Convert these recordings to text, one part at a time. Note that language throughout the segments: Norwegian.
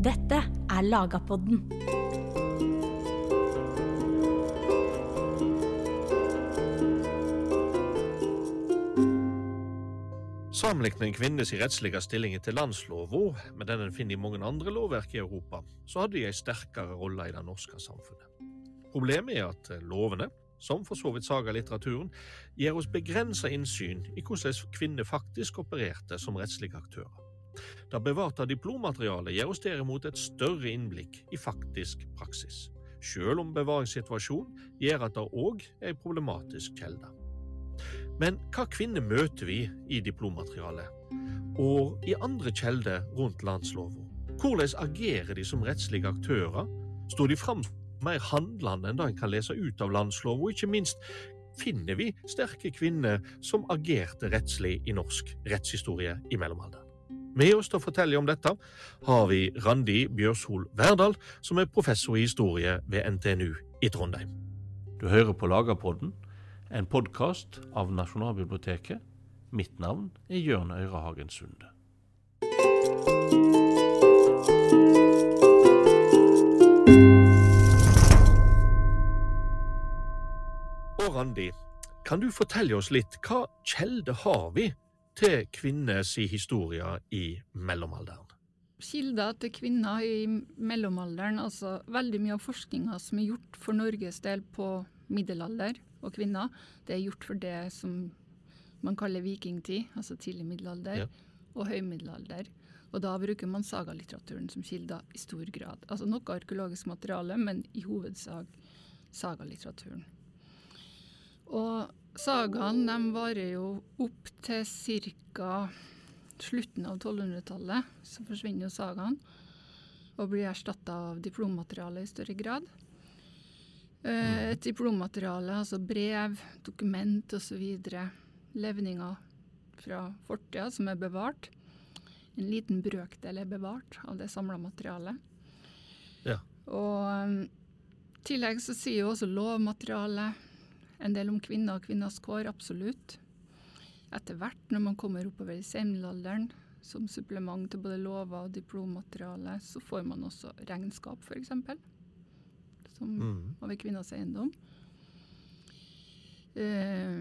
Dette er Lagapodden. Sammenligner kvinnes rettslige stilling til landslova med den en finner i mange andre lovverk i Europa, så hadde de en sterkere rolle i det norske samfunnet. Problemet er at lovene, som for så vidt sagalitteraturen, gir oss begrensa innsyn i hvordan kvinner faktisk opererte som rettslige aktører. Det bevarte diplommaterialet gir oss derimot et større innblikk i faktisk praksis, selv om bevaringssituasjonen gjør at det òg er en problematisk kjelde. Men hva kvinner møter vi i diplommaterialet, og i andre kjelder rundt landslova? Hvordan agerer de som rettslige aktører? Står de fram mer handlende enn det en kan lese ut av landslov, og ikke minst finner vi sterke kvinner som agerte rettslig i norsk rettshistorie i mellomalderen. Med oss til å fortelle om dette har vi Randi Bjørshol Verdal, som er professor i historie ved NTNU i Trondheim. Du hører på Lagerpodden, en podkast av Nasjonalbiblioteket. Mitt navn er Jørn Øyrehagen Sunde. Og Randi, kan du fortelle oss litt, hva kjelde har vi til kvinners historie i mellomalderen? Kilder til kvinner i mellomalderen, altså veldig mye av forskninga som er gjort for Norges del på middelalder og kvinner, det er gjort for det som man kaller vikingtid, altså tidlig middelalder, Ja. og høymiddelalder. Og da bruker man sagalitteraturen som kilder i stor grad. Altså noe arkeologisk materiale, men i hovedsak sagalitteraturen. Og sagaene varer jo opp til ca. slutten av 1200-tallet. Så forsvinner jo sagaene og blir erstatta av diplommateriale i større grad. Eh, Et diplommateriale, altså brev, dokument osv. Levninger fra fortida som er bevart. En liten brøkdel er bevart av det samla materialet. Ja. Og um, i tillegg så sier jo også lovmaterialet en del om kvinner og kvinners kår, absolutt. Etter hvert, når man kommer oppover i senmiddelalderen, som supplement til både lover og diplommateriale, så får man også regnskap, f.eks. Som Mm. over kvinners eiendom. Eh,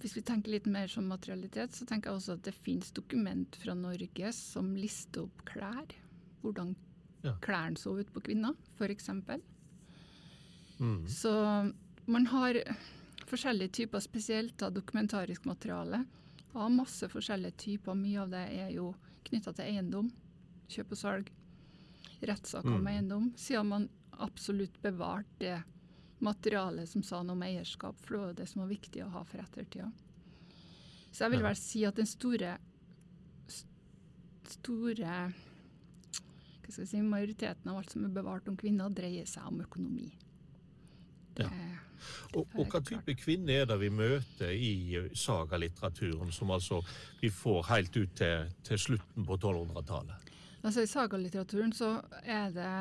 hvis vi tenker litt mer som materialitet, så tenker jeg også at det finnes dokument fra Norge som lister opp klær. Hvordan Ja. klærne så ut på kvinner, f.eks. Mm. Så man har forskjellige typer, spesielt av dokumentarisk materiale. Av masse forskjellige typer. Mye av det er jo knytta til eiendom. Kjøp og salg. Rettssaker om Mm. eiendom. Siden man absolutt bevarte det materialet som sa noe om eierskap, for det var det som var viktig å ha for ettertida. Så jeg vil vel si at den store store hva skal jeg si, Majoriteten av alt som er bevart om kvinner, dreier seg om økonomi. Ja. Og, og hva type kvinner er det vi møter i sagalitteraturen, som altså vi får helt ut til, til slutten på 1200-tallet? Altså I sagalitteraturen så er det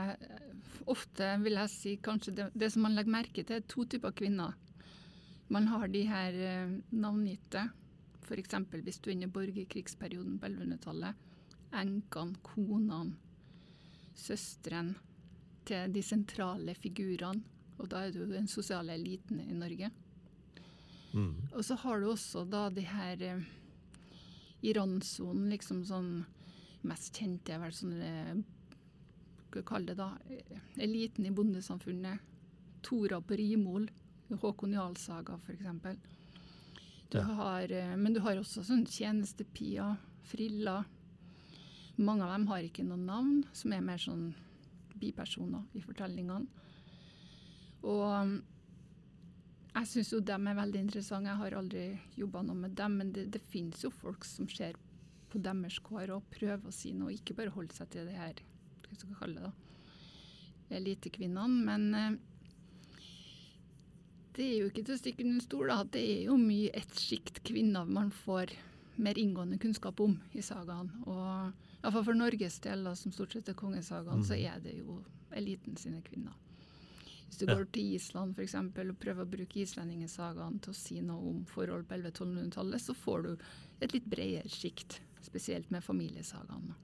ofte, vil jeg si, kanskje det, det som man legger merke til, er to typer kvinner. Man har de her eh, navngitte, f.eks. hvis du er inne i borgerkrigsperioden på 1100-tallet. Enkene, konene, søstrene til de sentrale figurene. Og da er jo den sosiale eliten i Norge. Mm. Og så har du også da de her eh, i randsonen, liksom sånn Mest kjente er vel sånn eh, Hva skal vi kalle det da? eh, Eliten i bondesamfunnet. Tora på Rimol. Håkon Jarl-saga, f.eks. Du Ja. har, eh, men du har også sånn tjenestepier, friller. Mange av dem har ikke noe navn, som er mer sånn bipersoner i fortellingene. Og um, jeg syns jo dem er veldig interessante. Jeg har aldri jobba noe med dem, men det, det finnes jo folk som ser på deres kår og prøver å si noe, ikke bare holde seg til det her hva skal vi kalle det elitekvinnene. Men eh, det er jo ikke til å stikke under stol at det er jo mye ett sjikt kvinner man får mer inngående kunnskap om i sagaen. Og iallfall for Norges del, som stort sett er kongesagaen, så er det jo eliten sine kvinner. Hvis du går til Island for eksempel, og prøver å bruke islendingesagaene til å si noe om forhold på 1100-1200-tallet, så får du et litt bredere sjikt, spesielt med familiesagaene.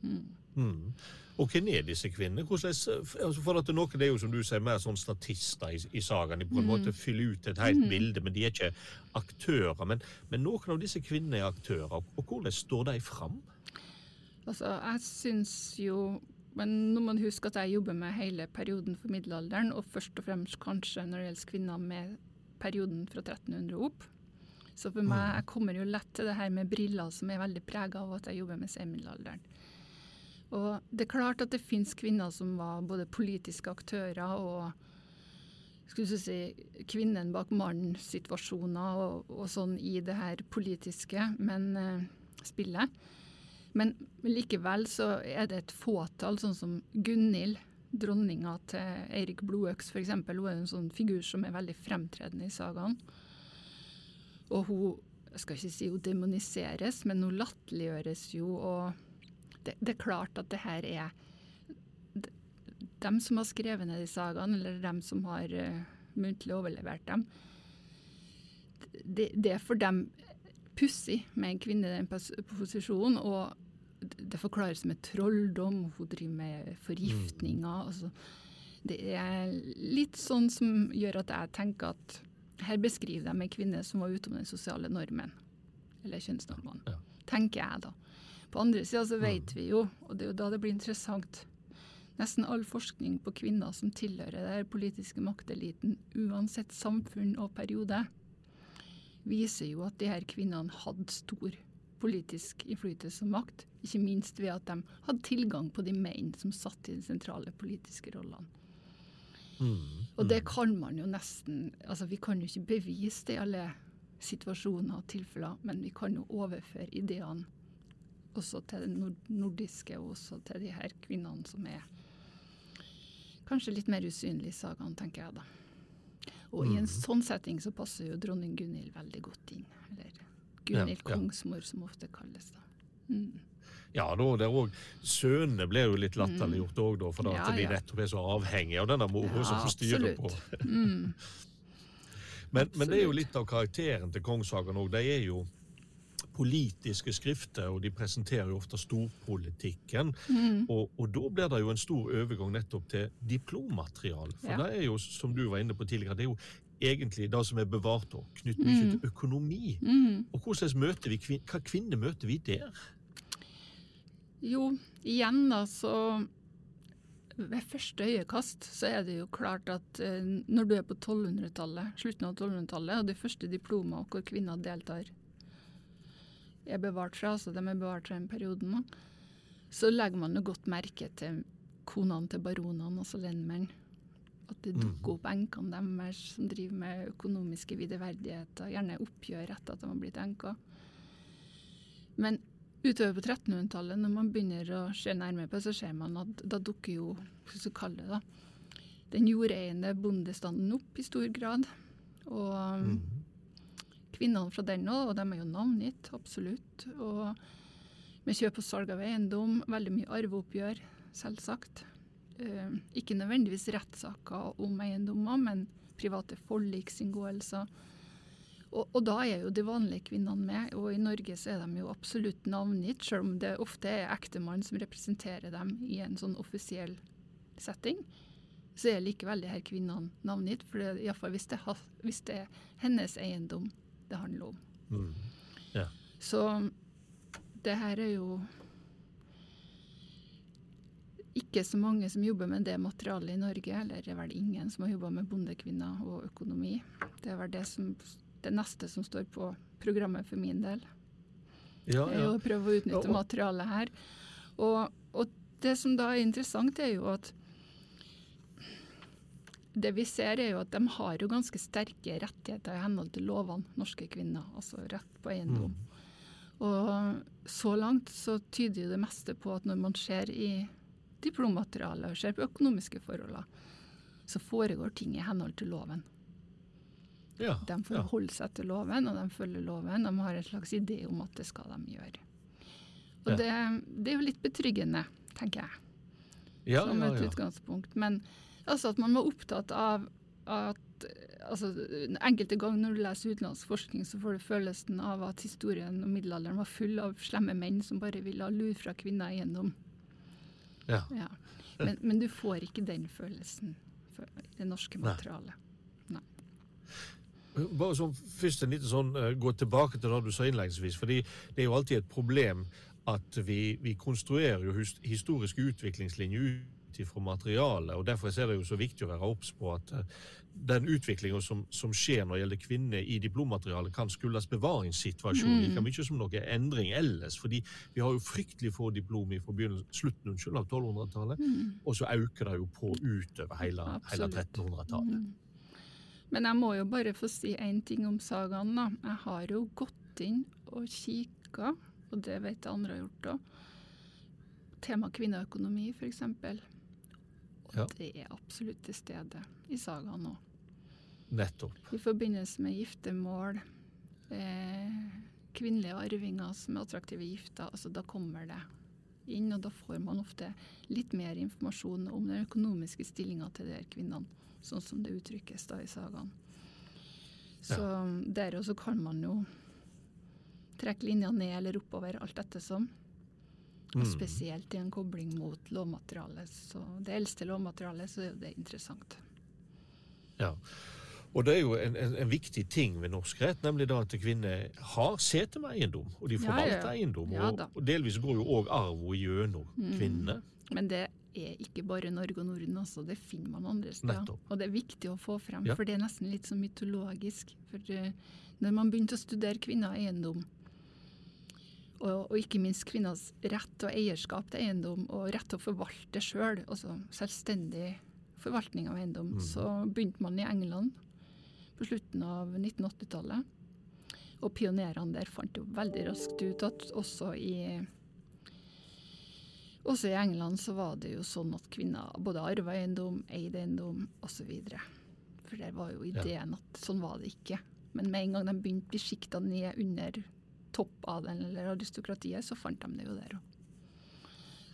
Mm. Mm. Og hvem er disse kvinnene? Altså for at Noen er jo som du sier, mer sånn statister i, i sagaen. De på en Mm. måte fyller ut et helt bilde, men de er ikke aktører. Men, men noen av disse kvinnene er aktører. Og hvordan står de fram? Altså, jeg syns jo Men nå må man huske at jeg jobber med hele perioden for middelalderen, og først og fremst kanskje når det gjelder kvinner med perioden fra 1300 og opp. Så for meg, jeg kommer jo lett til det her med briller som er veldig prega av at jeg jobber med senmiddelalderen. Og det er klart at det finnes kvinner som var både politiske aktører og skulle du si, kvinnen bak mannen-situasjoner og, og sånn i det her politiske men, uh, spillet. Men likevel så er det et fåtall, sånn som Gunhild, dronninga til Eirik Blodøks f.eks. Hun er en sånn figur som er veldig fremtredende i sagaen. Og hun jeg skal ikke si hun demoniseres, men hun latterliggjøres jo. Og det, det er klart at det her er de- dem som har skrevet ned de sagaene, eller dem som har uh, muntlig overlevert dem. Det, det er for dem pussig med en kvinne i den posisjonen. Og det forklares med trolldom, hun driver med forgiftninger. Altså, det er litt sånn som gjør at jeg tenker at her beskriver de en kvinne som var utom den sosiale normen. Eller kjønnsnormene. Ja. Tenker jeg, da. På andre sida så vet vi jo, og det er jo da det blir interessant Nesten all forskning på kvinner som tilhører den politiske makteliten, uansett samfunn og periode, viser jo at de her kvinnene hadde stor politisk innflytelse og makt. Ikke minst ved at de hadde tilgang på de menn som satt i de sentrale politiske rollene. Mm. Og det kan man jo nesten altså Vi kan jo ikke bevise det i alle situasjoner og tilfeller, men vi kan jo overføre ideene også til det nordiske, og også til de her kvinnene som er kanskje litt mer usynlige i sagaen, tenker jeg da. Og i en sånn setting så passer jo dronning Gunhild veldig godt inn. Eller Gunhild Ja, ja. kongsmor, som ofte kalles da. Mm. Ja, da, det er også, Sønnene ble jo litt latterliggjort òg, da, for Ja, at de nettopp er så avhengige av denne mora som styrer på. Mm. Men, men det er jo litt av karakteren til Kongshagen òg. De er jo politiske skrifter, og de presenterer jo ofte storpolitikken. Mm. Og, og da blir det jo en stor overgang nettopp til diplommateriale. For Ja. det er jo, som du var inne på tidligere, det er jo egentlig det som er bevart og knyttet mye Mm. til økonomi. Mm. Og hvordan møter vi kvin hva kvinner møter vi der? Jo, igjen da, så ved første øyekast så er det jo klart at eh, når du er på 1200-tallet, slutten av 1200-tallet, og de første diplomene hvor kvinner deltar, er bevart fra, altså de er bevart fra den perioden nå, så legger man jo godt merke til konene til baronene, altså lendmennene. At det dukker opp enkene deres som driver med økonomiske videreverdigheter, gjerne oppgjør etter at de har blitt enker. Men utover på 1300-tallet, når man begynner å se nærmere på så ser man at da dukker jo hva skal kalle det da, den jordeiende bondestanden opp i stor grad. Og um, kvinnene fra den òg, og de er jo navngitt, absolutt. Og med kjøp og salg av eiendom, veldig mye arveoppgjør, selvsagt. Eh, ikke nødvendigvis rettssaker om eiendommer, men private forliksinngåelser. Og, og da er jo de vanlige kvinnene med, og i Norge så er de jo absolutt navngitt, selv om det ofte er ektemann som representerer dem i en sånn offisiell setting. Så er likevel de her kvinnene navngitt, for det, i hvert fall hvis, det hvis det er hennes eiendom det handler om. Mm. Ja. Så det her er jo ikke så mange som jobber med det materialet i Norge, eller det er vel ingen som har jobba med bondekvinner og økonomi. Det er vel det, som, det neste som står på programmet for min del. Ja, ja. å prøve å utnytte materialet her. Og, og det som da er interessant, er jo at det vi ser er jo at de har jo ganske sterke rettigheter i henhold til lovene, norske kvinner. Altså rett på eiendom. Og så langt så tyder jo det meste på at når man ser i diplommaterialet og ser på økonomiske forhold, så foregår ting i henhold til loven. ja, De ja. forholder seg til loven, og de følger loven. De har en slags idé om at det skal de gjøre. Og Ja. det, det er jo litt betryggende, tenker jeg, ja, som ja, et ja. utgangspunkt. Men altså at man var opptatt av at altså, Enkelte ganger når du leser utenlandsk forskning, så får du følelsen av at historien om middelalderen var full av slemme menn som bare ville ha lur fra kvinner igjennom. Ja. Ja. Men, men du får ikke den følelsen i det norske Nei. materialet. Bare sånn, først en liten sånn, eh, Gå tilbake til det du sa innledningsvis. fordi Det er jo alltid et problem at vi, vi konstruerer jo historiske utviklingslinjer ut fra materialet. og Derfor er det jo så viktig å være obs på at eh, den utviklinga som, som skjer når det gjelder kvinner i diplommaterialet, kan skyldes bevaringssituasjonen like mye som noe endring ellers. fordi vi har jo fryktelig få diplom fra slutten unnskyld, av 1200-tallet, og så øker det jo på utover hele, hele 1300-tallet. Mm. Men jeg må jo bare få si én ting om sagaen. da. Jeg har jo gått inn og kikka, og det vet jeg andre har gjort òg. Tema kvinneøkonomi, f.eks. Og Ja. det er absolutt til stede i sagaen òg. Nettopp. I forbindelse med giftermål, eh, kvinnelige arvinger som er attraktive gifter, altså da kommer det inn, og da får man ofte litt mer informasjon om den økonomiske stillinga til de her kvinnene, sånn som det uttrykkes da i sagaen. Så der også kan man jo trekke linja ned eller oppover, alt ettersom. Og Mm. spesielt i en kobling mot lovmaterialet. Så det eldste lovmaterialet, så er jo det interessant. Ja. Og det er jo en, en, en viktig ting ved norsk rett, nemlig da at kvinner har sete med eiendom, og de forvalter ja, ja. eiendom. Ja og. Mm. og delvis går jo òg arv gjennom kvinnene. Men det er ikke bare Norge og Norden, også, Det finner man andre steder. Nettopp. Og det er viktig å få frem, for det er nesten litt sånn mytologisk. For eh, når man begynte å studere kvinner og eiendom, og, og ikke minst kvinners rett og eierskap til eiendom, og rett til å forvalte sjøl, altså selvstendig forvaltning av eiendom, så begynte man i England på slutten av 1980-tallet. Og pionerene der fant jo veldig raskt ut at også i også i England så var det jo sånn at kvinner både arva eiendom, eide eiendom osv. For der var jo ideen at sånn var det ikke. Men med en gang de begynte å bli sikta ned under toppadelen eller aristokratiet, så fant de det jo der òg.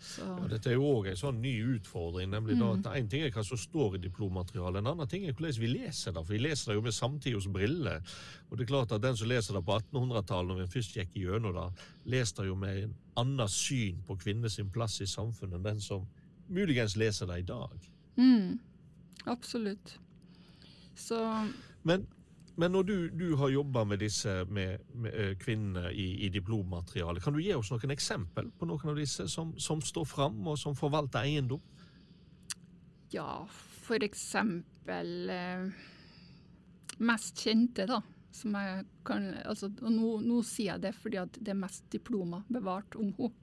Så Og dette er jo òg en sånn ny utfordring. nemlig da at En ting er hva som står i diplommaterialet, en annen ting er hvordan vi leser det. For vi leser det jo med samtidens briller. Og det er klart at den som leser det på 1800-tallet, når vi først gikk gjennom det, leser det jo med en annet syn på kvinners plass i samfunnet enn den som muligens leser det i dag. mm, Absolutt. Så Men, men når du, du har jobba med disse med, med eh, kvinnene i, i diplommaterialet, kan du gi oss noen eksempel på noen av disse som, som står fram, og som forvalter eiendom? ja, for eksempel eh, Mest kjente, da. Som jeg kan altså, Og nå, nå sier jeg det fordi at det er mest diplomer bevart om henne.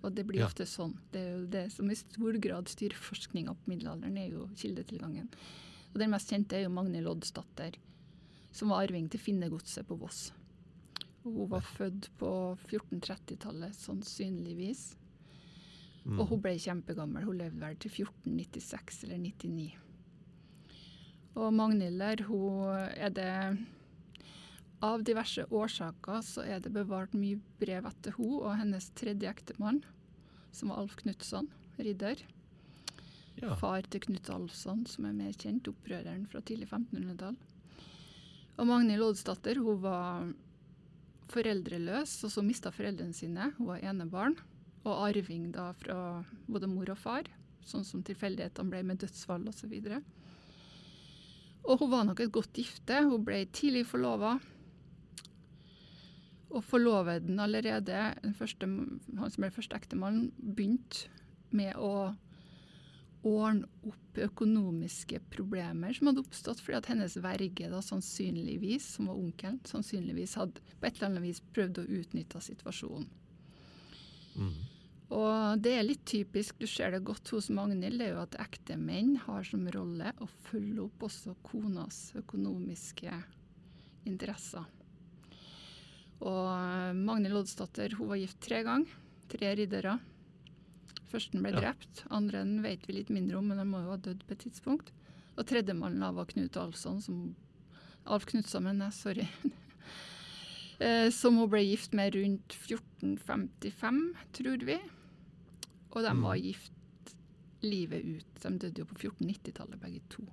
Og det blir Ja. ofte sånn. Det er jo det som i stor grad styrer forskninga på middelalderen, er jo kildetilgangen. Og den mest kjente er jo Magne Oddsdatter, som var arving til Finnegodset på Voss. Og hun var født på 1430-tallet, sannsynligvis. Og hun ble kjempegammel. Hun levde vel til 1496 eller 99. Og Magnhild der, hun er det Av diverse årsaker så er det bevart mye brev etter hun og hennes tredje ektemann, som var Alf Knutson, ridder. Ja. Far til Knut Alfsson, som er mer kjent, opprøreren fra tidlig 1500-tall. Og Magnhild Oddsdatter hun var foreldreløs, og så mista foreldrene sine. Hun var enebarn, og arving da fra både mor og far, sånn som tilfeldighetene ble med dødsfall osv. Og hun var nok et godt gifte. Hun ble tidlig forlova. Og forloveden allerede, den første, han som ble første ektemann, begynte med å ordne opp økonomiske problemer som hadde oppstått fordi at hennes verge da sannsynligvis, som var onkelen, sannsynligvis hadde på et eller annet vis prøvd å utnytte situasjonen. Mm. Og det er litt typisk, du ser det godt hos Magnhild, det er jo at ekte menn har som rolle å følge opp også konas økonomiske interesser. Og Magnhild Oddsdatter hun var gift tre ganger, tre riddere. Førsten ble Ja. drept, andre vet vi litt mindre om, men han må jo ha dødd på et tidspunkt. Og tredjemannen var Knut Alfsson, som Alf Knutsson, men jeg, sorry. Eh, som hun ble gift med rundt 1455, tror vi. Og de Mm. var gift livet ut. De døde jo på 1490-tallet, begge to.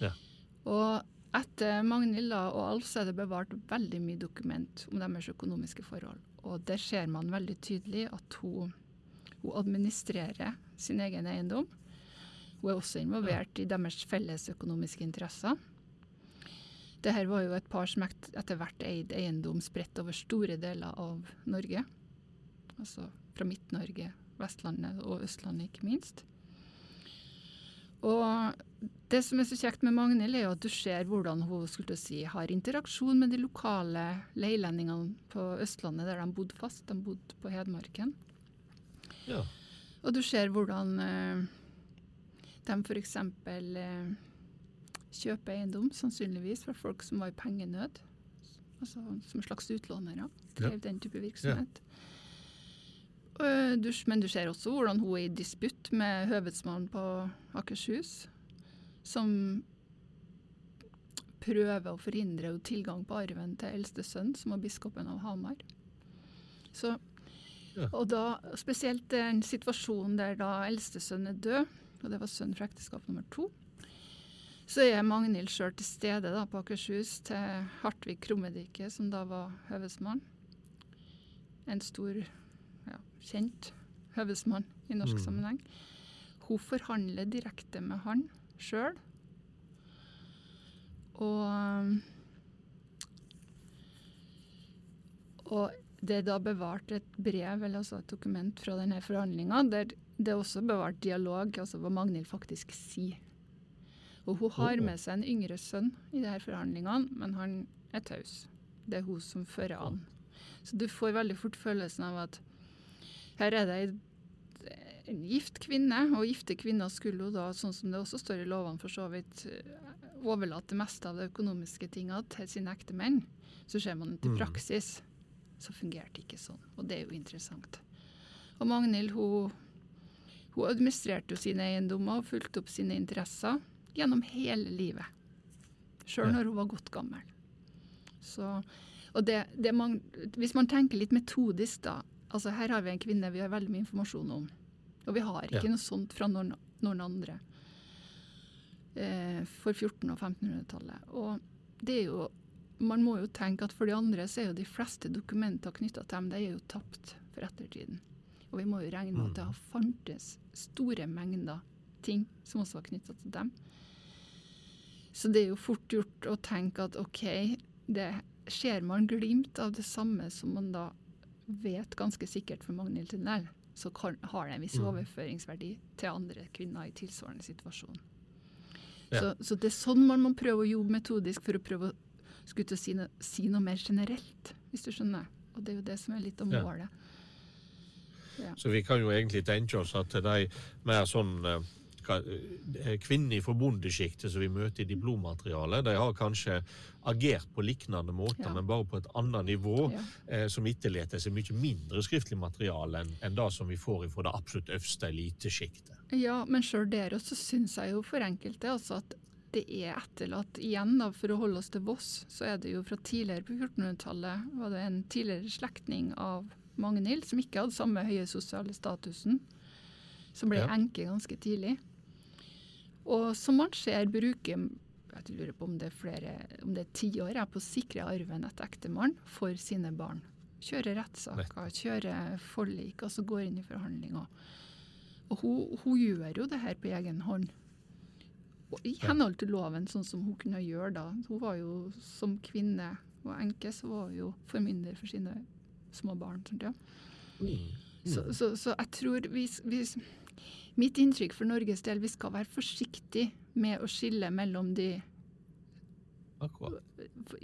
Ja. Og etter Magnhild og Alf så er det bevart veldig mye dokument om deres økonomiske forhold. Og der ser man veldig tydelig at hun Hun administrerer sin egen eiendom. Hun er også involvert i deres felles økonomiske interesser. Dette var jo et par som etter hvert eide eiendom spredt over store deler av Norge. Altså fra Midt-Norge, Vestlandet og Østlandet, ikke minst. Og det som er så kjekt med Magnhild, er jo at du ser hvordan hun skulle si, har interaksjon med de lokale leilendingene på Østlandet, der de bodde fast. De bodde på Hedmarken. Ja. Og du ser hvordan eh, de f.eks. Eh, kjøper eiendom, sannsynligvis fra folk som var i pengenød. Altså som slags utlånere. Drev ja. den type virksomhet. Ja. Du, men du ser også hvordan hun er i disputt med høvedsmannen på Akershus, som prøver å forhindre tilgang på arven til eldste sønn, som var biskopen av Hamar. Så, ja. Og da, spesielt den situasjonen der da eldstesønn er død, og det var sønn fra ekteskap nummer to, så er Magnhild sjøl til stede da, på Akershus til Hartvig Krummedike, som da var høvesmann. En stor ja, kjent høvesmann i norsk mm. sammenheng. Hun forhandler direkte med han sjøl. Og Og det er da bevart et brev, eller altså et dokument fra denne forhandlinga, der det er også bevart dialog, altså hva Magnhild faktisk sier. Og hun har med seg en yngre sønn i disse forhandlingene, men han er taus. Det er hun som fører an. Så du får veldig fort følelsen av at her er det en gift kvinne, og gifte kvinner skulle jo da, sånn som det også står i lovene for så vidt, overlate det meste av de økonomiske tingene til sine ektemenn. Så ser man til i praksis, så fungerte det ikke sånn. Og det er jo interessant. Og Magnhild hun, hun administrerte jo sine eiendommer og fulgte opp sine interesser gjennom hele livet. Sjøl når hun var godt gammel. Så, og det, det man, hvis man tenker litt metodisk, da, Altså Her har vi en kvinne vi har veldig mye informasjon om. Og vi har ikke ja. noe sånt fra noen, noen andre eh, for 1400- og 1500-tallet. Og det er jo Man må jo tenke at for de andre så er jo de fleste dokumenter knytta til dem, de er jo tapt for ettertiden. Og vi må jo regne med at det har mm. fantes store mengder ting som også var knytta til dem. Så det er jo fort gjort å tenke at OK, det ser man glimt av det samme som man da vet ganske sikkert for Magnhild Tunnel, så kan, har det en viss mm. overføringsverdi til andre kvinner i tilsvarende situasjon. Ja. Så, så, det er sånn man må prøve å jobbe metodisk for å prøve å skulle si, no, si, noe mer generelt, hvis du skjønner. Og det er jo det som er litt av målet. Ja. Så vi kan jo egentlig tenke oss at de mer sånn eh, Eh, kvinner fra bondesjiktet som vi møter i diplommaterialet, de har kanskje agert på lignende måter, ja. men bare på et annet nivå, ja. eh, som etterlater seg mye mindre skriftlig materiale enn enn det som vi får fra det absolutt øverste elitesjiktet. Ja, men sjøl der også syns jeg jo for enkelte altså at det er etterlatt igjen, da, for å holde oss til Voss, så er det jo fra tidligere på 1400-tallet var det en tidligere slektning av Magnhild som ikke hadde samme høye sosiale statusen, som ble ja. enke ganske tidlig. Og som man ser bruker jeg lurer på om det er flere, om det er tiår på å sikre arven etter ektemannen for sine barn. Kjøre rettssaker, kjøre forlik, altså går inn i forhandlinger. Og hun, hun, gjør jo det her på egen hånd. I henhold til loven, sånn som hun kunne gjøre da. Hun var jo som kvinne og enke, så var hun jo formynder for sine små barn. Sånt, ja. Mm. Så, så, så, jeg tror vi, vi Mitt inntrykk for Norges del, vi skal være forsiktige med å skille mellom de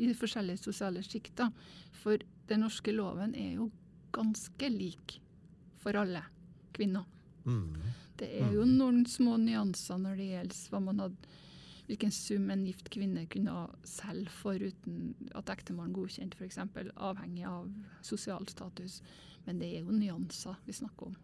i forskjellige sosiale sjikta. For den norske loven er jo ganske lik for alle kvinner. Mm. Det er jo mm. noen små nyanser når det gjelder hva man hadde, hvilken sum en gift kvinne kunne selge for uten at ektemannen godkjente, f.eks. Avhengig av sosial status. Men det er jo nyanser vi snakker om.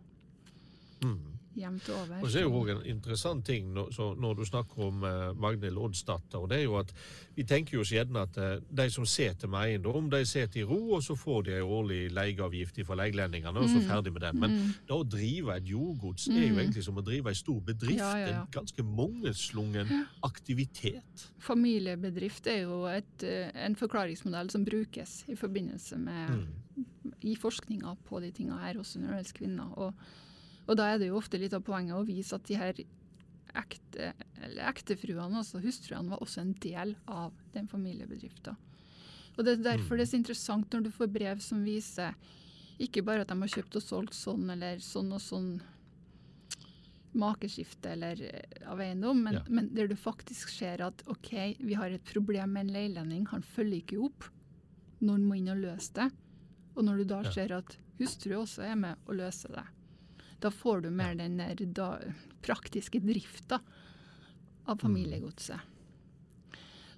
Mm jevnt over. Og så er jo også en interessant ting når, du snakker om uh, Magnhild Oddsdatter, og det er jo at vi tenker jo gjerne at uh, de som sitter med eiendom, de sitter i ro, og så får de en årlig leieavgift fra leielendingene, og så mm. ferdig med den. Men mm. da å drive et jordgods er jo mm. egentlig som å drive en stor bedrift. Ja, ja, ja. En ganske mangeslungen aktivitet. Familiebedrift er jo et, uh, en forklaringsmodell som brukes i forbindelse med mm. i forskninga på de tinga her, også når det gjelder kvinner. og Og da er det jo ofte litt av poenget å vise at de her ekte, eller ektefruene, altså hustruene, var også en del av den familiebedriften. Og Det er derfor det er så interessant når du får brev som viser ikke bare at de har kjøpt og solgt sånn eller sånn og sånn makeskifte eller eh, av eiendom, men, Ja. men der du faktisk ser at OK, vi har et problem med en leilending, han følger ikke opp. Noen må inn og løse det. Og når du da Ja. ser at hustru også er med og løser det, da får du mer den der da, praktiske drifta av familiegodset.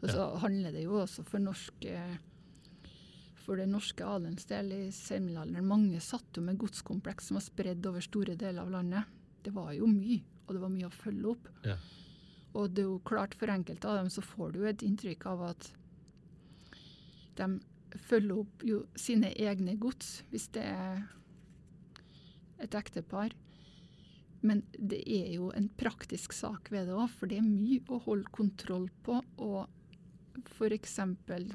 Og så handler det jo også for norske for den norske adelens del i senmiddelalderen. Mange satt jo med godskompleks som var spredd over store deler av landet. Det var jo mye, og det var mye å følge opp. Ja. Og det er jo klart for enkelte av dem så får du et inntrykk av at de følger opp jo sine egne gods, hvis det er et ektepar. Men det er jo en praktisk sak ved det òg, for det er mye å holde kontroll på. Og f.eks.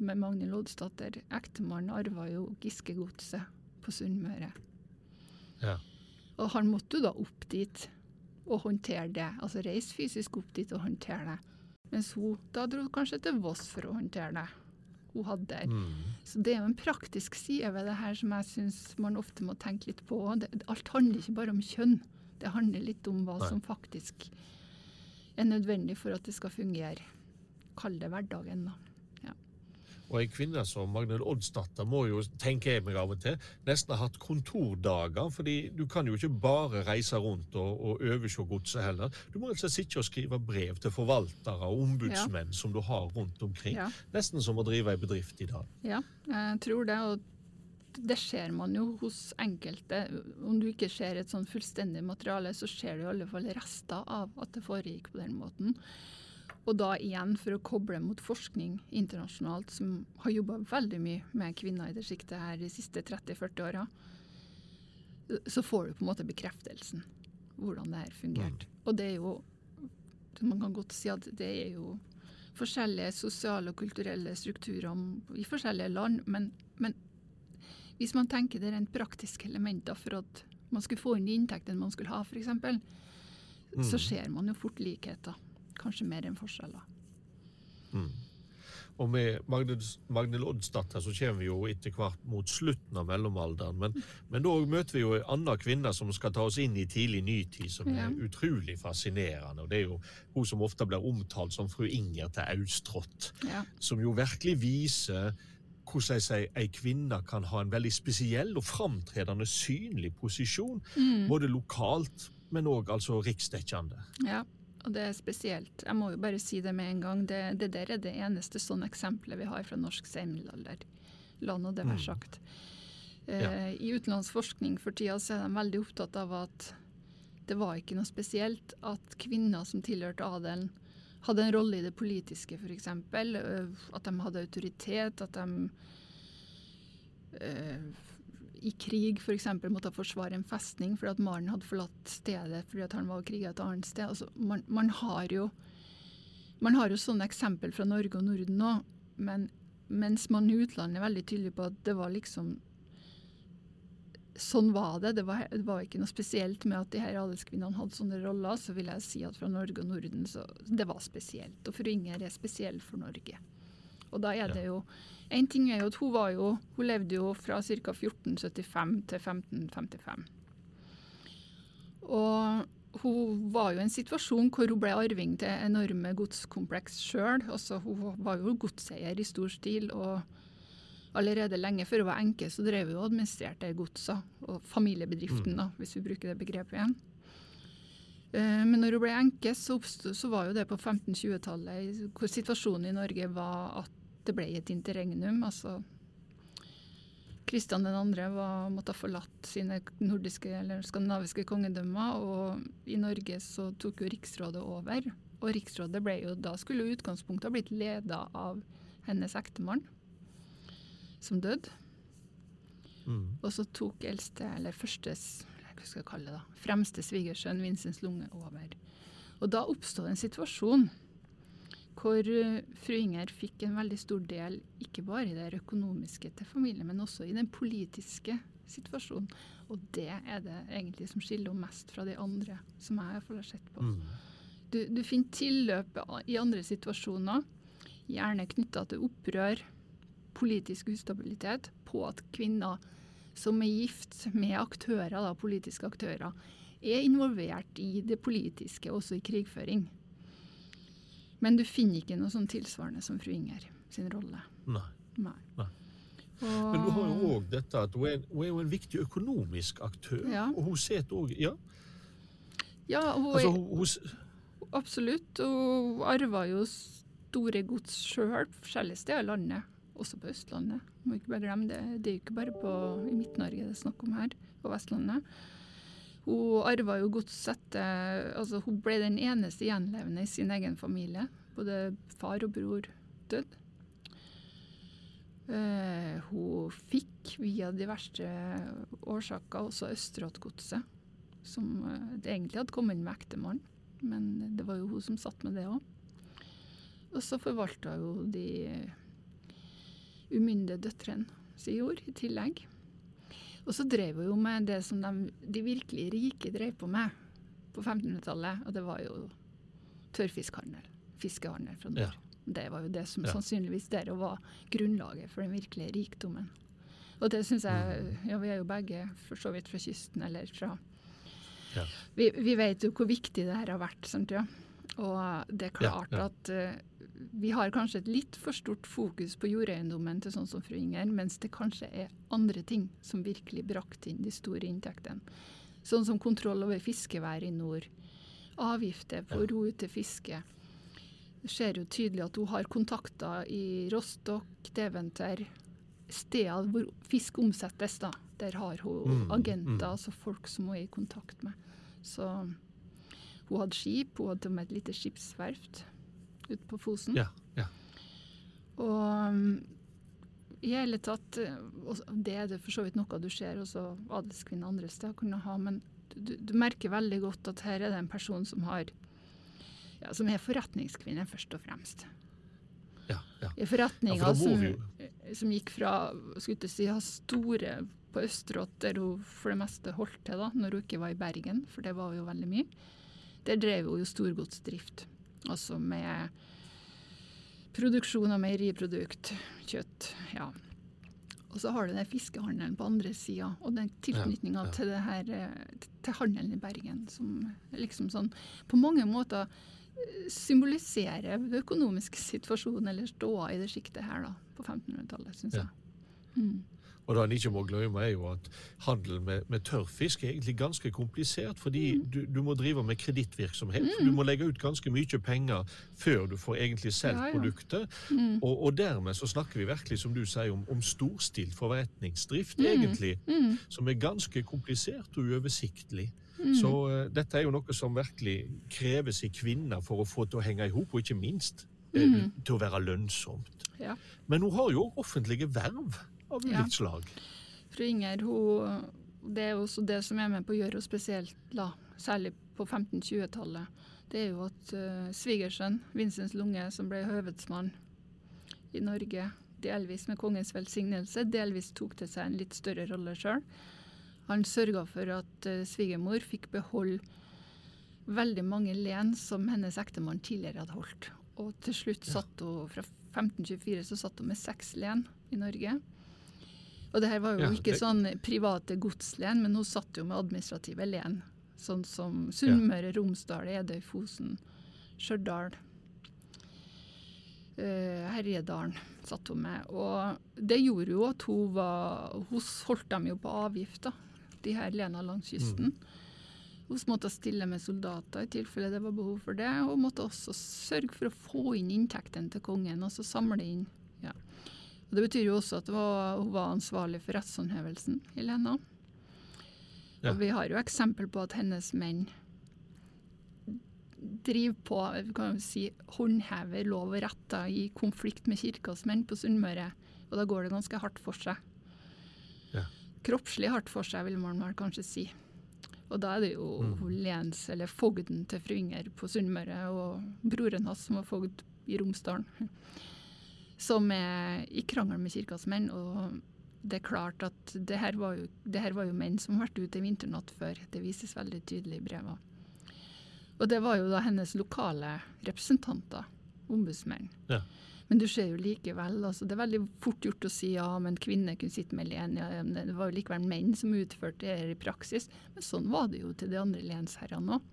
med Magnhild Oddsdatter, ektemannen arva jo Giskegodset på Sunnmøre. Ja. Og han måtte jo da opp dit og håndtere det. Altså reise fysisk opp dit og håndtere det. Mens hun da dro kanskje til Voss for å håndtere det. Hun hadde der. Mm. Så det er jo en praktisk side ved det her som jeg syns man ofte må tenke litt på. Det, alt handler ikke bare om kjønn. Det handler litt om hva Nei. som faktisk er nødvendig for at det skal fungere. Kall det hverdagen, da. Og ei kvinne som Magnhild Oddsdatter må jo, tenker jeg meg av og til, nesten ha hatt kontordager. fordi du kan jo ikke bare reise rundt og, og overse godset heller. Du må altså sitte og skrive brev til forvaltere og ombudsmenn som du har rundt omkring. Ja. Nesten som å drive ei bedrift i dag. Ja, jeg tror det. Og det ser man jo hos enkelte. Om du ikke ser et sånn fullstendig materiale, så ser du i alle fall rester av at det foregikk på den måten. Og da igjen for å koble mot forskning internasjonalt, som har jobba veldig mye med kvinner i det sjiktet her de siste 30-40 åra, så får du på en måte bekreftelsen hvordan det her fungerte. Og det er jo Man kan godt si at det er jo forskjellige sosiale og kulturelle strukturer i forskjellige land, men, men hvis man tenker det rent praktiske elementer for at man skulle få inn de inntektene man skulle ha, f.eks., så ser man jo fort likheter. Kanskje mer enn forskjeller. Og med Magnhild Oddsdatter så kommer vi jo etter hvert mot slutten av mellomalderen. Men, men da møter vi jo en annen kvinne som skal ta oss inn i tidlig nytid, som Ja. er utrolig fascinerende. Og det er jo hun som ofte blir omtalt som fru Inger til Austrått. Ja. Som jo virkelig viser hvordan jeg ei kvinne kan ha en veldig spesiell og framtredende synlig posisjon. Både lokalt, men òg altså riksdekkende. ja. Og det er spesielt. Jeg må jo bare si det med en gang. Det, det der er det eneste sånne eksempelet vi har fra norsk seinmiddelalder. La nå det være sagt. Mm. Ja. I utenlandsforskning for tida så er de veldig opptatt av at det var ikke noe spesielt at kvinner som tilhørte adelen, hadde en rolle i det politiske, f.eks. At de hadde autoritet, at de eh, i krig f.eks. måtte forsvare en festning fordi at Maren hadde forlatt stedet fordi at han var og kriga et annet sted. Altså, man, man, har jo, man har jo sånne eksempel fra Norge og Norden òg, men mens man i utlandet er veldig tydelig på at det var liksom Sånn var det. Det var, det var ikke noe spesielt med at de her adelskvinnene hadde sånne roller. Så vil jeg si at fra Norge og Norden så det var spesielt. Og fru Inger er spesiell for Norge. Og da er det jo En ting er jo at hun var jo Hun levde jo fra ca. 1475 til 1555. Og hun var jo i en situasjon hvor hun ble arving til enorme godskompleks sjøl. Altså, hun var jo godseier i stor stil. og Allerede lenge før hun var enke, så drev hun og administrerte godsa, og familiebedriften, da, hvis vi bruker det begrepet igjen. Eh, Men når hun ble enke, så, oppstod, så var jo det på 1520-tallet, hvor situasjonen i Norge var at det ble et interregnum. altså Kristian 2. Var, måtte ha forlatt sine nordiske eller skandinaviske kongedømmer, og i Norge så tok jo Riksrådet over. Og Riksrådet ble jo da skulle jo utgangspunktet ha blitt leda av hennes ektemann, som døde. Mm. Og så tok eldste, eller første, hva skal jeg kalle det da, fremste svigersønn Vincents Lunge over. Og da oppstod en situasjon hvor eh, fru Inger fikk en veldig stor del, ikke bare i det økonomiske til familien, men også i den politiske situasjonen. Og det er det egentlig som skiller henne mest fra de andre som jeg iallfall har sett på. Mm. Du, du finner tilløp i andre situasjoner, gjerne knytta til opprør, politisk ustabilitet, på at kvinner som er gift med aktører, da, politiske aktører, er involvert i det politiske, også i krigføring. Men du finner ikke noe sånn tilsvarende som fru Inger sin rolle. Nei. Nei. Nei. Og, Men du har jo òg dette at hun er, hun er jo en viktig økonomisk aktør. Ja. Og hun sitter òg Ja, Ja, hun, altså hun, hun, absolutt. Hun arva jo store gods sjøl forskjellige steder i landet, også på Østlandet. Må ikke bare glemme det. Det er jo ikke bare på, i Midt-Norge det er snakk om her, på Vestlandet. Hun arva jo godset Altså, hun ble den eneste gjenlevende i sin egen familie. Både far og bror døde. Uh, hun fikk via de verste årsaker også Østeråtgodset, som eh, det egentlig hadde kommet med ektemannen, men det var jo hun som satt med det òg. Og så forvalta hun de umyndige døtrene sin jord i tillegg. Og så drev hun jo med det som de, de virkelig rike drev på med på 1500-tallet, og det var jo tørrfiskhandel. Fiskehandel fra nord. Ja. Det var jo det som Ja. sannsynligvis der var grunnlaget for den virkelige rikdommen. Og det syns jeg Mm. Ja, vi er jo begge for så vidt fra kysten, eller fra Ja. vi, vi vet jo hvor viktig det her har vært, sant ja. Og det er klart at eh, vi har kanskje et litt for stort fokus på jordeiendommen til sånn som fru Inger, mens det kanskje er andre ting som virkelig brakte inn de store inntektene. Sånn som kontroll over fiskevær i nord, avgifter på Ja. til fiske. Det ser jo tydelig at hun har kontakter i Rostock, Deventer, steder hvor fisk omsettes. da. Der har hun Mm, agenter, mm. altså folk som hun er i kontakt med. Så hun hadde skip, hun hadde til og med et lite skipsverft ute på Fosen. Ja, ja. Og um, i hele tatt eh, Det er det for så vidt noe du ser også adelskvinner andre steder kunne ha, men du, du merker veldig godt at her er det en person som har ja, som er forretningskvinne, først og fremst. ja, ja. I forretninga Ja, for som, som gikk fra skulle si, store på Østerått, der hun for det meste holdt til da, når hun ikke var i Bergen, for det var jo veldig mye. Der drev hun jo storgodsdrift, altså med produksjon av meieriprodukt, kjøtt, ja. Og så har du den fiskehandelen på andre sida, og den tilknytninga Ja, ja. til, her, eh, til handelen i Bergen, som liksom sånn på mange måter eh, symboliserer den økonomiske situasjonen eller ståa i det sjiktet her da, på 1500-tallet, syns Ja. jeg. Mm. Og det en ikke må glemme, er jo at handel med, med tørrfisk er egentlig ganske komplisert, fordi Mm. du, du må drive med kredittvirksomhet. for Du må legge ut ganske mye penger før du får egentlig solgt Ja, ja. produktet. Mm. Og, og dermed så snakker vi virkelig, som du sier, om, om storstilt forretningsdrift, Mm. egentlig. Mm. Som er ganske komplisert og uoversiktlig. Mm. Så uh, dette er jo noe som virkelig kreves i kvinner for å få til å henge i hop, og ikke minst uh, Mm. til å være lønnsomt. Ja. Men hun har jo offentlige verv av ulikt slag. Fru Inger, hun, det er også det som er med på å gjøre henne spesielt, da, særlig på 1520-tallet. Det er jo at uh, svigersønn, Vincents Lunge, som ble høvedsmann i Norge, delvis med kongens velsignelse, delvis tok til seg en litt større rolle sjøl. Han sørga for at uh, svigermor fikk beholde veldig mange len som hennes ektemann tidligere hadde holdt. Og til slutt satt hun, fra 1524 så satt hun med seks len i Norge. Og det her var jo Ja, ikke det- sånn private godslen, men hun satt jo med administrative len. Sånn som Sunnmøre, Romsdal, Edøy, Fosen, Stjørdal. Uh, Herjedalen satt hun med. Og det gjorde jo at hun var Hun holdt dem jo på avgift, da, de her lena langs kysten. Hun måtte stille med soldater i tilfelle det var behov for det, og måtte også sørge for å få inn inntektene til kongen, altså samle inn. Ja. Og Det betyr jo også at var, hun var ansvarlig for rettshåndhevelsen Helena. Ja. Og vi har jo eksempel på at hennes menn driver på, kan vi si, håndhever lov og rett i konflikt med kirkas menn på Sunnmøre. Og da går det ganske hardt for seg. Ja. Kroppslig hardt for seg, vil man vel kanskje si. Og da er det jo Mm. Lens, eller fogden til fru Inger på Sunnmøre, og broren hans som var fogd i Romsdalen, som er i krangel med kirkas menn. Og det er klart at det her, var jo, det her var jo menn som har vært ute i vinternatt før. Det vises veldig tydelig i brevene. Og det var jo da hennes lokale representanter, ombudsmenn. Ja. Men du ser jo likevel, altså det er veldig fort gjort å si ja, men kvinner kunne sitte med len. Ja, det var jo likevel menn som utførte det i praksis. Men sånn var det jo til de andre lensherrene òg.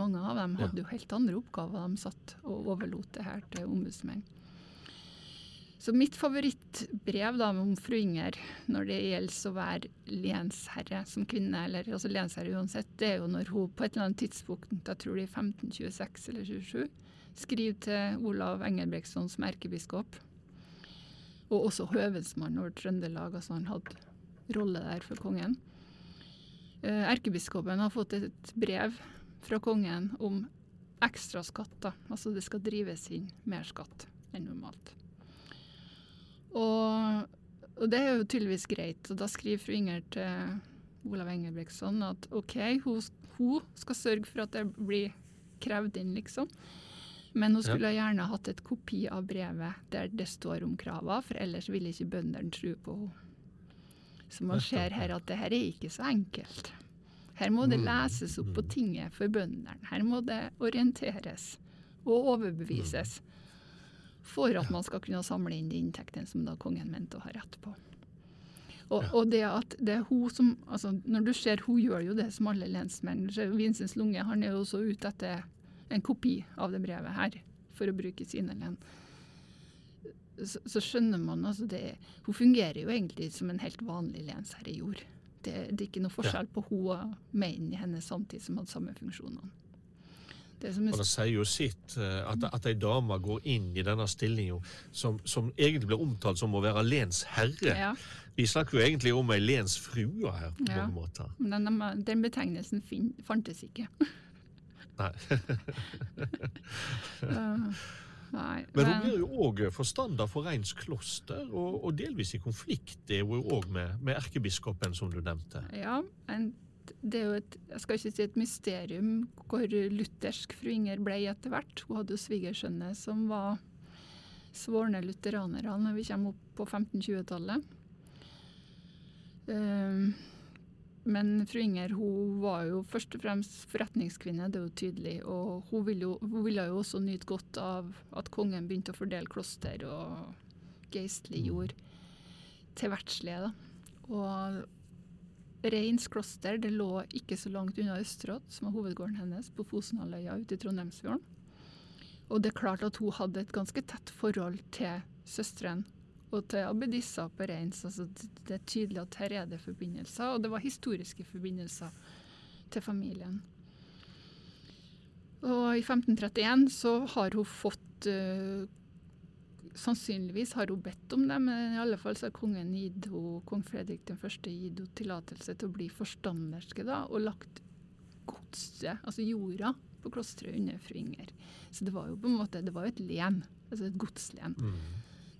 Mange av dem hadde Ja. jo helt andre oppgaver. De satt og overlot det her til ombudsmenn. Så mitt favorittbrev da om fru Inger når det gjelder å være lensherre som kvinne, eller altså lensherre uansett, det er jo når hun på et eller annet tidspunkt, jeg tror det er 1526 eller 27, skriver til Olav Engelbrektsson som erkebiskop, og også høvedsmann over Trøndelag, altså han hadde rolle der for kongen. Eh, Erkebiskopen har fått et brev fra kongen om ekstra skatt, altså det skal drives inn mer skatt enn normalt. Og, og det er jo tydeligvis greit. Og da skriver fru Inger til Olav Engelbrektsson at OK, hun, hun skal sørge for at det blir krevd inn, liksom. Men hun skulle gjerne hatt et kopi av brevet der det står om kravene, for ellers ville ikke bøndene tro på henne. Så man ser her at det her er ikke så enkelt. Her må det leses opp på tinget for bøndene. Her må det orienteres og overbevises for at man skal kunne samle inn de inntektene som da kongen mente å ha rett på. Og, og det at det er hun som, altså Når du ser hun gjør jo det som alle lensmenn. Vincents Lunge han er jo også ute etter en kopi av det brevet her, for å bruke sine len. Så, så skjønner man altså det Hun fungerer jo egentlig som en helt vanlig lensherre gjorde. Det, det er ikke noe forskjell på hun og mennene i hennes samtid som hadde samme funksjonene. Det som er Og det sier jo sitt eh, at, at ei dame går inn i denne stillinga som, som egentlig blir omtalt som å være lensherre. Ja. Vi snakker jo egentlig om ei lensfrue her, på Ja. mange måter. Men den, den betegnelsen fin, fantes ikke. Nei. Nei, Men hun blir jo òg forstander for Reins kloster, og, og delvis i konflikt er hun òg med, med erkebiskopen, som du nevnte. Ja, en, det er jo et, jeg skal ikke si et mysterium hvor luthersk fru Inger ble etter hvert. Hun hadde jo svigersønner som var svorne lutheranere når vi kommer opp på 1520-tallet. Um, men fru Inger hun var jo først og fremst forretningskvinne, det er jo tydelig. Og hun ville jo, hun ville jo også nyte godt av at kongen begynte å fordele kloster og geistlig jord til verdslige. Og Reins kloster det lå ikke så langt unna Østerått, som var hovedgården hennes, på Fosenhalvøya ute i Trondheimsfjorden. Og det er klart at hun hadde et ganske tett forhold til søsteren og til Abedissa på Reins. Altså, det, er tydelig at her er det forbindelser, og det var historiske forbindelser til familien. Og i 1531 så har hun fått uh, Sannsynligvis har hun bedt om det, men i alle fall så har kongen gitt henne, kong Fredrik den første gitt henne tillatelse til å bli forstanderske da, og lagt godset, altså jorda, på klosteret under fru Inger. Så det var jo på en måte det var jo et len, altså et godslen,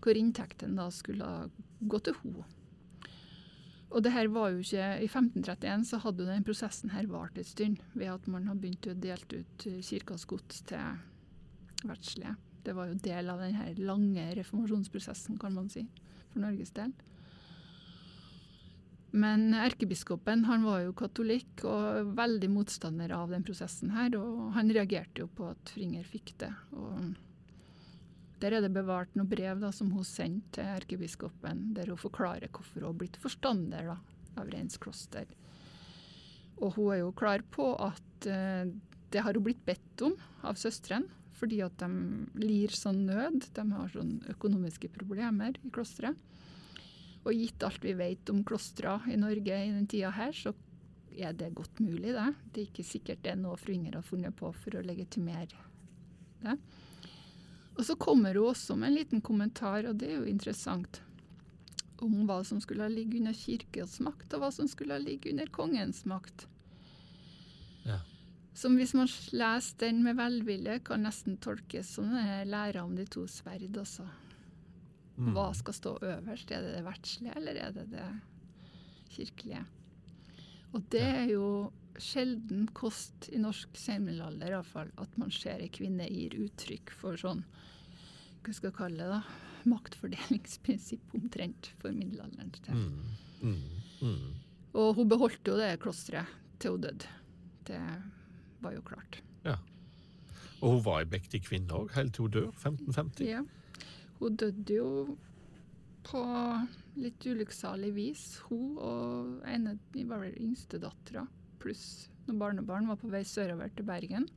hvor inntekten da skulle gå til henne. Og det her var jo ikke, I 1531 så hadde den prosessen her vart en stund, ved at man har begynt å delt ut eh, kirkas gods til verdslige. Det var jo del av den her lange reformasjonsprosessen, kan man si, for Norges del. Men erkebiskopen han var jo katolikk og veldig motstander av den prosessen her, og han reagerte jo på at Fringer fikk det. Og der er det bevart noen brev da, som hun sendte til erkebiskopen, der hun forklarer hvorfor hun har blitt forstander da, av Reins kloster. Og hun er jo klar på at eh, det har hun blitt bedt om av søstrene, fordi at de lir sånn nød. De har sånn økonomiske problemer i klosteret. Og gitt alt vi vet om klostra i Norge i den tida her, så er det godt mulig, det. Det er ikke sikkert det er noe fru Inger har funnet på for å legitimere det. Og så kommer hun også med en liten kommentar, og det er jo interessant, om hva som skulle ligge under kirkens makt, og hva som skulle ligge under kongens makt. Ja. Som hvis man leser den med velvilje, kan nesten tolkes som læra om de to sverd. Altså. Mm. Hva skal stå øverst? Er det det verdslige, eller er det det kirkelige? Og det er jo sjelden kost i norsk senmiddelalder iallfall, at man ser ei kvinne gir uttrykk for sånn Hva skal jeg kalle det, da? maktfordelingsprinsipp omtrent for middelalderen. Mm. Mm. Mm. Og hun beholdt jo det klosteret til hun døde. Det var jo klart. Ja. Og hun var ei mektig kvinne òg, helt til hun dør, 1550. Ja. Hun døde jo på litt ulykksalig vis. Hun og ene yngstedattera pluss noen barnebarn var på vei sørover til Bergen.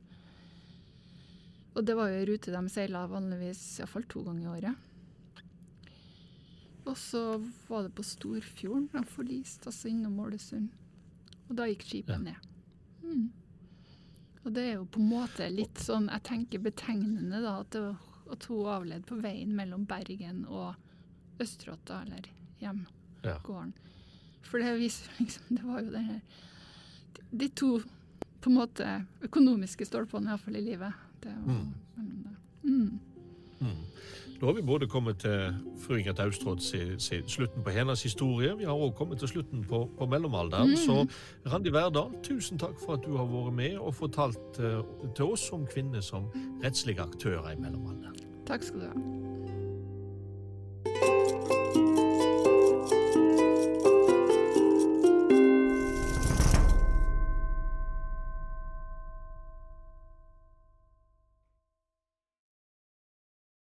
Og det var jo ei rute de seila vanligvis iallfall to ganger i året. Og så var det på Storfjorden de forliste, altså innom Ålesund. Og da gikk skipet Ja. ned. Mm. Og det er jo på en måte litt sånn, jeg tenker betegnende, da, at, det, at hun avled på veien mellom Bergen og Østeråtta, eller hjemgården. Ja. For det viser liksom Det var jo den her de, to på en måte økonomiske stolpene, iallfall i livet. Det var Mm. Mm. Mm. Da har vi både kommet til fru Ingrid Austråd si, si, slutten på hennes historie, vi har òg kommet til slutten på, på mellomalderen. Mm. Så Randi Verdal, tusen takk for at du har vært med og fortalt uh, til oss om kvinner som rettslige aktører i mellomalderen. Takk skal du ha.